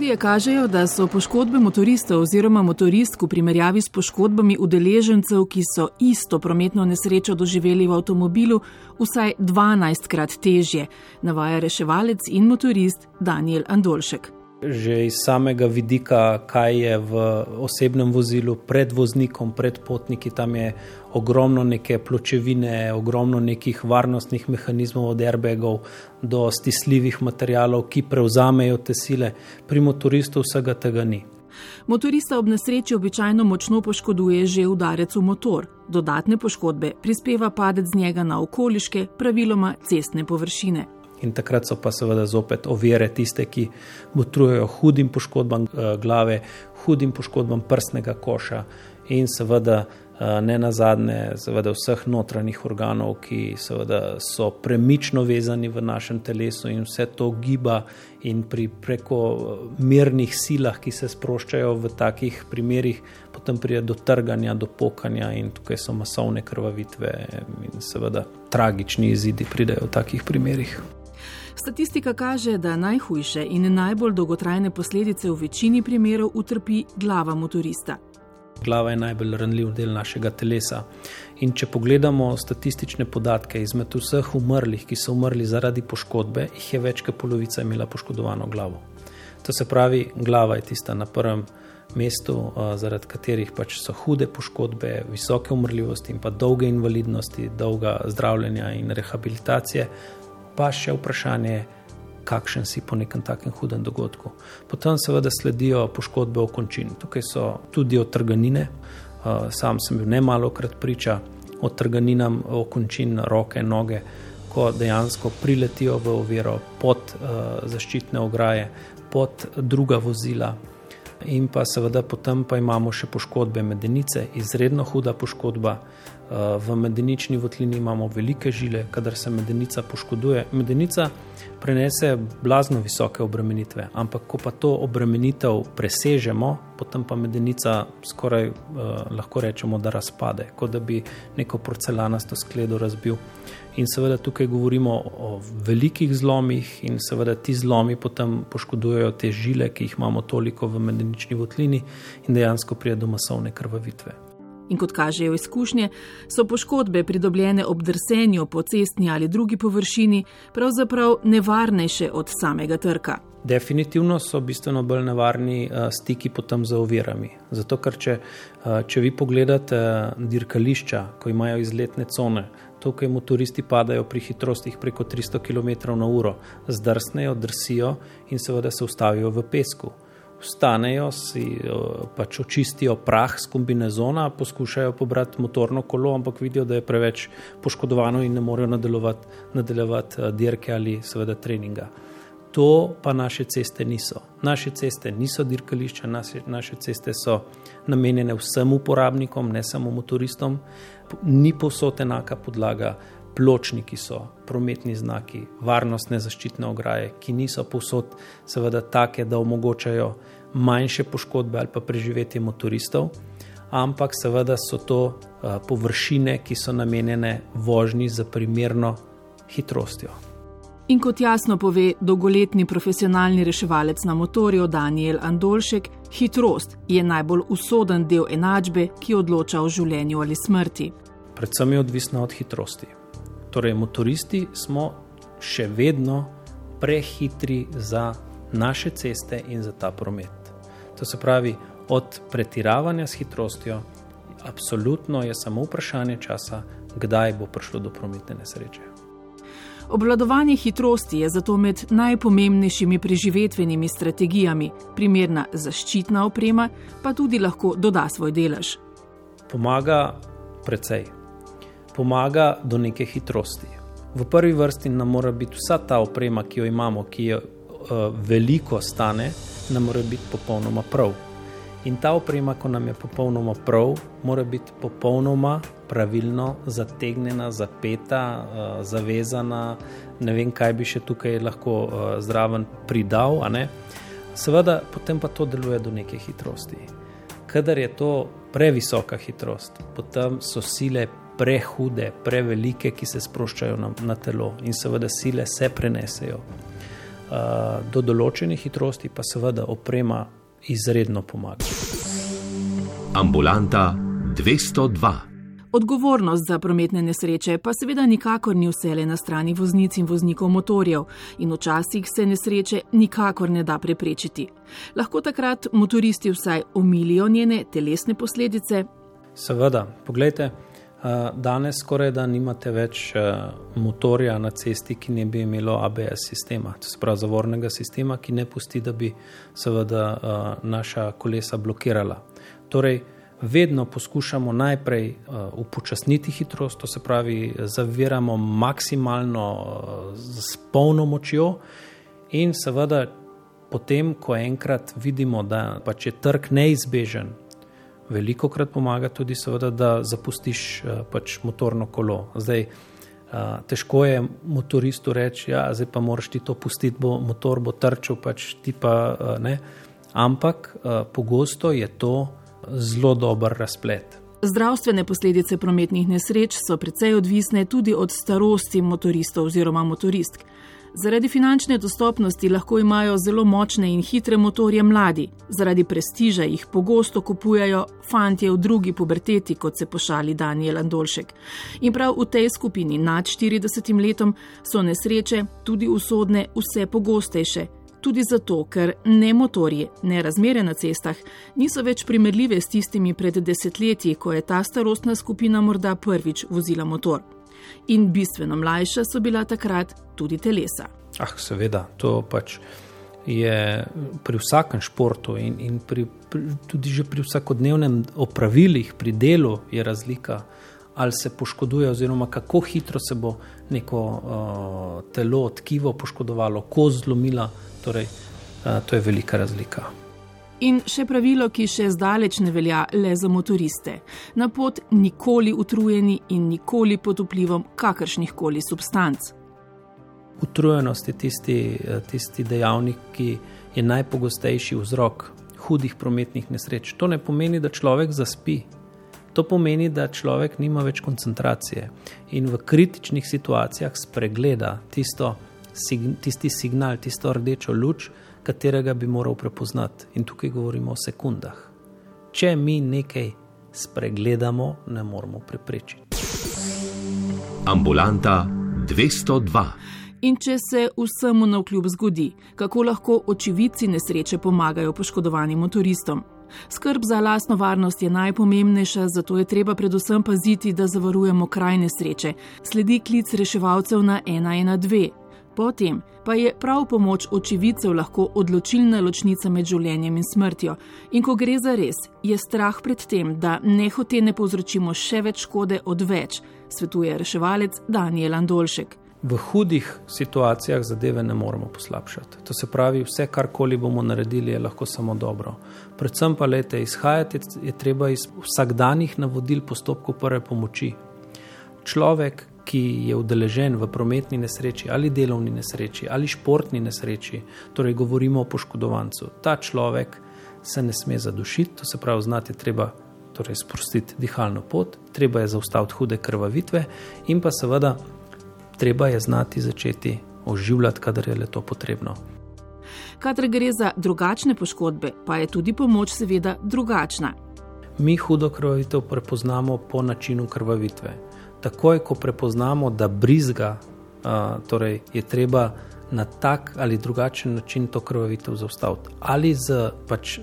Študije kažejo, da so poškodbe motoristov oziroma motoristk v primerjavi s poškodbami udeležencev, ki so isto prometno nesrečo doživeli v avtomobilu, vsaj 12 krat težje, navaja reševalec in motorist Daniel Andolšek. Že iz samega vidika, kaj je v osebnem vozilu pred voznikom, pred potniki, tam je ogromno neke pločevine, ogromno nekih varnostnih mehanizmov, od airbagov do stisljivih materijalov, ki prevzamejo te sile. Pri motoristu vsega tega ni. Motorista ob nesreči običajno močno poškoduje že udarec v motor. Dodatne poškodbe prispeva padec z njega na okoliške, praviloma cestne površine in takrat so pa seveda zopet ovire tiste, ki botrujejo hudim poškodbam eh, glave, hudim poškodbam prstnega koša in seveda eh, ne na zadnje, seveda vseh notranjih organov, ki seveda so premično vezani v našem telesu in vse to giba in pri preko eh, mirnih silah, ki se sproščajo v takih primerih, potem pride do trganja, do pokanja in tukaj so masovne krvavitve in seveda tragični izidi pridejo v takih primerih. Statistika kaže, da najhujše in najbolj dolgotrajne posledice v večini primerov utrpi glava motorista. Glava je najbolj ranljiv del našega telesa. In če pogledamo statistične podatke izmed vseh umrlih, ki so umrli zaradi poškodbe, jih je več kot polovica imela poškodovano glavo. To se pravi, glava je tista na prvem mestu, zaradi katerih pač so hude poškodbe, visoke umrljivosti in pa dolge invalidnosti, dolga zdravljenja in rehabilitacije, pa še vprašanje, kakšen si po nekem takem hudem dogodku. Potem seveda sledijo poškodbe okončin. Tukaj so tudi otrganine, sam sem bil ne malo krat priča otrganinam okončin roke, noge, ko dejansko priletijo v oviro pod zaščitne ograje, pod druga vozila. In pa seveda potem pa imamo še poškodbe medenice, izredno huda poškodba, V medenični votlini imamo velike žile, kadar se medenica poškoduje. Medenica prenese blazno visoke obremenitve, ampak ko pa to obremenitev presežemo, potem pa medenica skoraj eh, lahko rečemo, da razpade, kot da bi neko porcelanasto skledo razbil. In seveda tukaj govorimo o velikih zlomih, in seveda ti zlomi potem poškodujejo te žile, ki jih imamo toliko v medenični votlini, in dejansko pride do masovne krvavitve in kot kažejo izkušnje, so poškodbe pridobljene ob drsenju po cestni ali drugi površini pravzaprav nevarnejše od samega trka. Definitivno so bistveno bolj nevarni uh, stiki potem za ovirami. Zato, ker če, uh, če vi pogledate uh, dirkališča, ko imajo izletne cone, tukaj motoristi padajo pri hitrostih preko 300 km/h, zdrsnejo, drsijo in seveda se ustavijo v pesku vstanejo, si pač očistijo prah z kombinezona, poskušajo pobrati motorno kolo, ampak vidijo, da je preveč poškodovano in ne morejo nadaljevati, nadaljevati dirke ali seveda treninga. To pa naše ceste niso. Naše ceste niso dirkališča, naše, naše ceste so namenjene vsem uporabnikom, ne samo motoristom. Ni posod enaka podlaga, pločniki so, prometni znaki, varnostne zaščitne ograje, ki niso povsod, seveda, take, da omogočajo manjše poškodbe ali pa preživetje motoristov, ampak seveda so to uh, površine, ki so namenjene vožnji za primerno hitrostjo. In kot jasno pove dolgoletni profesionalni reševalec na motorju Daniel Andolšek, hitrost je najbolj usoden del enačbe, ki odloča o življenju ali smrti. Predvsem je odvisna od hitrosti. Torej, motoristi smo še vedno prehitri za naše ceste in za ta promet. To se pravi, od pretiravanja s hitrostjo, absolutno je samo vprašanje časa, kdaj bo prišlo do prometne nesreče. Obvladovanje hitrosti je zato med najpomembnejšimi preživetvenimi strategijami, primerna zaščitna oprema pa tudi lahko doda svoj delež. Pomaga precej pomaga do neke hitrosti. V prvi vrsti nam mora biti vsa ta oprema, ki jo imamo, ki jo uh, veliko stane, nam mora biti popolnoma prav. In ta oprema, ko nam je popolnoma prav, mora biti popolnoma pravilno zategnjena, zapeta, uh, zavezana. Ne vem, kaj bi še tukaj lahko uh, zraven pridal. Seveda, potem pa to deluje do neke hitrosti. Kadar je to previsoka hitrost, potem so sile prehude, prevelike, ki se sproščajo na, na telo in seveda sile se prenesejo. do določenih hitrosti pa seveda oprema izredno pomaga. Ambulanta 202. Odgovornost za prometne nesreče pa seveda nikakor ni vsele na strani voznic in voznikov motorjev in včasih se nesreče nikakor ne da preprečiti. Lahko takrat motoristi vsaj omilijo njene telesne posledice? Seveda, pogledajte. Danes skoraj da nimate več motorja na cesti, ki ne bi imelo ABS sistema, to se pravi zavornega sistema, ki ne pusti, da bi seveda naša kolesa blokirala. Torej, vedno poskušamo najprej upočasniti hitrost, to se pravi, zaviramo maksimalno s polno močjo in seveda potem, ko enkrat vidimo, da pač je trg neizbežen, veliko krat pomaga tudi, seveda, da zapustiš uh, pač motorno kolo. Zdaj, uh, težko je motoristu reči, da ja, pa moraš ti to pustiti, bo motor bo trčil, pač ti pa uh, ne. Ampak pogosto je to zelo dober razplet. Zdravstvene posledice prometnih nesreč so precej odvisne tudi od starosti motoristov oziroma motoristk. Zaradi finančne dostopnosti lahko imajo zelo močne in hitre motorje mladi, zaradi prestiža jih pogosto kupujajo fantje v drugi puberteti, kot se pošali Daniel Andolšek. In prav v tej skupini nad 40 letom so nesreče, tudi usodne, vse pogostejše. Tudi zato, ker ne motorje, ne razmere na cestah niso več primerljive s tistimi pred desetletji, ko je ta starostna skupina morda prvič vozila motor in bistveno mlajša so bila takrat tudi telesa. Ah, seveda, to pač je pri vsakem športu in, in pri, pri, tudi že pri vsakodnevnem opravilih, pri delu je razlika, ali se poškoduje, oziroma kako hitro se bo neko uh, telo, tkivo poškodovalo, ko zlomila. Torej, uh, to je velika razlika. In še pravilo, ki še zdaleč ne velja le za motoriste: na pot nikoli utrujeni in nikoli pod vplivom kakršnih koli substanc. Utrujenost je tisti, eh, tisti dejavnik, ki je najpogostejši vzrok hudih prometnih nesreč. To ne pomeni, da človek zaspi. To pomeni, da človek nima več koncentracije in v kritičnih situacijah spregleda tisto, tisti signal, tisto rdečo luč, katerega bi moral prepoznati. In tukaj govorimo o sekundah. Če mi nekaj spregledamo, ne moremo preprečiti. Ambulanta 202. In če se vsemu na vkljub zgodi, kako lahko očividci nesreče pomagajo poškodovanim motoristom? Skrb za lastno varnost je najpomembnejša, zato je treba predvsem paziti, da zavarujemo kraj nesreče. Sledi klic reševalcev na 112. Potem pa je prav pomoč očividcev lahko odločilna ločnica med življenjem in smrtjo. In ko gre za res, je strah pred tem, da nehote ne povzročimo še več škode od več, svetuje reševalec Daniel Andolšek. V hudih situacijah zadeve ne moremo poslabšati. To se pravi, vse, karkoli bomo naredili, je lahko samo dobro. Predvsem pa, lete, izhajati je treba iz vsakdanjih navodil postopkov prve pomoči. Človek, ki je udeležen v prometni nesreči ali delovni nesreči ali športni nesreči, torej govorimo o poškodovancu, ta človek se ne sme zadušiti, to se pravi, znati treba torej sprostiti dihalno pot, treba je zaustaviti hude krvavitve in pa seveda treba je znati začeti oživljati, kadar je le to potrebno. Kadar gre za drugačne poškodbe, pa je tudi pomoč seveda drugačna. Mi hudo krvavitev prepoznamo po načinu krvavitve takoj, ko prepoznamo, da brizga, uh, torej je treba na tak ali drugačen način to krvavitev zaustaviti. Ali z pač,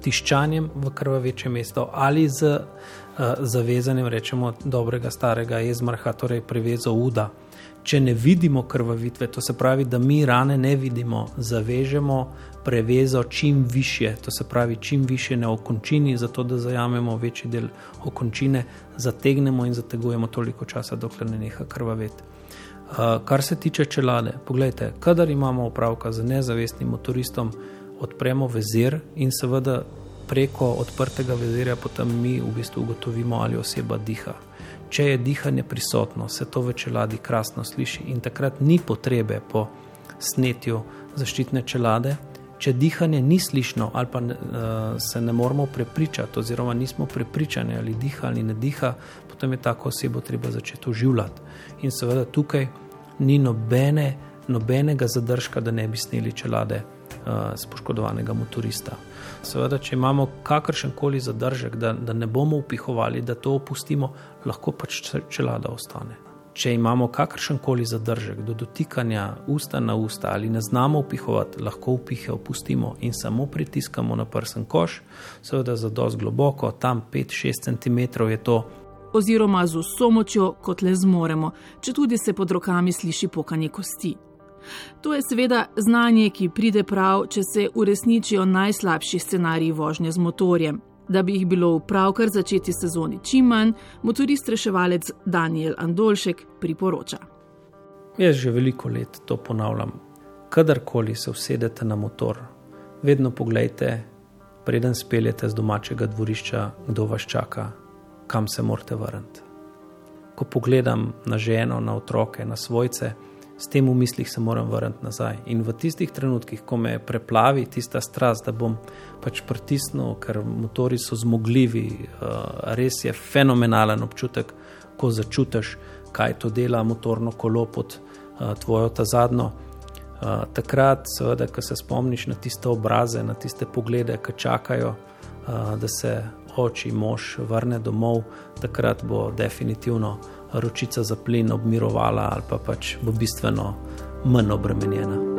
tiščanjem v krvaveče mesto, ali z uh, zavezanjem, rečemo, dobrega starega jezmarha, torej prevezo uda. Če ne vidimo krvavitve, to se pravi, da mi rane ne vidimo, zavežemo prevezo čim više, to se pravi, čim više na okončini, zato da zajamemo večji del okončine, zategnemo in zategujemo toliko časa, dokler ne neha krvaveti. Uh, kar se tiče čelade, pogledajte, kadar imamo opravka z nezavestnim motoristom, odpremo vezir in seveda preko odprtega vezirja potem mi v bistvu ugotovimo, ali oseba diha. Če je dihanje prisotno, se to v čeladi krasno sliši in takrat ni potrebe po snetju zaščitne čelade, če dihanje ni slišno, ali pa uh, se ne moramo prepričati, oziroma nismo prepričani, ali diha ali ne diha, potem je tako osebo treba začeti uživati. In seveda tukaj ni nobene nobenega zadržka, da ne bi sneli čelade uh, poškodovanega motorista. Seveda, če imamo kakršen koli zadržek, da, da ne bomo upihovali, da to opustimo, lahko pač čelada ostane. Če imamo kakršen koli zadržek do dotikanja usta na usta ali ne znamo upihovati, lahko upihe opustimo in samo pritiskamo na prsten koš, seveda za dosti globoko, tam 5-6 cm je to. Oziroma z vso močjo, kot le zmoremo, če tudi se pod rokami sliši pokanje kosti. To je seveda znanje, ki pride prav, če se uresničijo najslabši scenariji vožnje z motorjem. Da bi jih bilo v pravkar začeti sezoni čim manj, motorist reševalec Daniel Andolšek priporoča. Jaz že veliko let to ponavljam. Kadarkoli se usedete na motor, vedno pogledajte, preden speljete z domačega dvorišča, kdo vas čaka, kam se morate vrniti. Ko pogledam na ženo, na otroke, na svojce, s tem v mislih se moram vrniti nazaj. In v tistih trenutkih, ko me preplavi tista strast, da bom pač pritisnil, ker motori so zmogljivi, uh, res je fenomenalen občutek, ko začutiš, kaj to dela motorno kolo pod uh, tvojo ta zadnjo. Uh, takrat, seveda, ko se spomniš na tiste obraze, na tiste poglede, ki čakajo, da se oči mož vrne domov, takrat bo definitivno ročica za plin obmirovala ali pa pač bo bistveno manj obremenjena.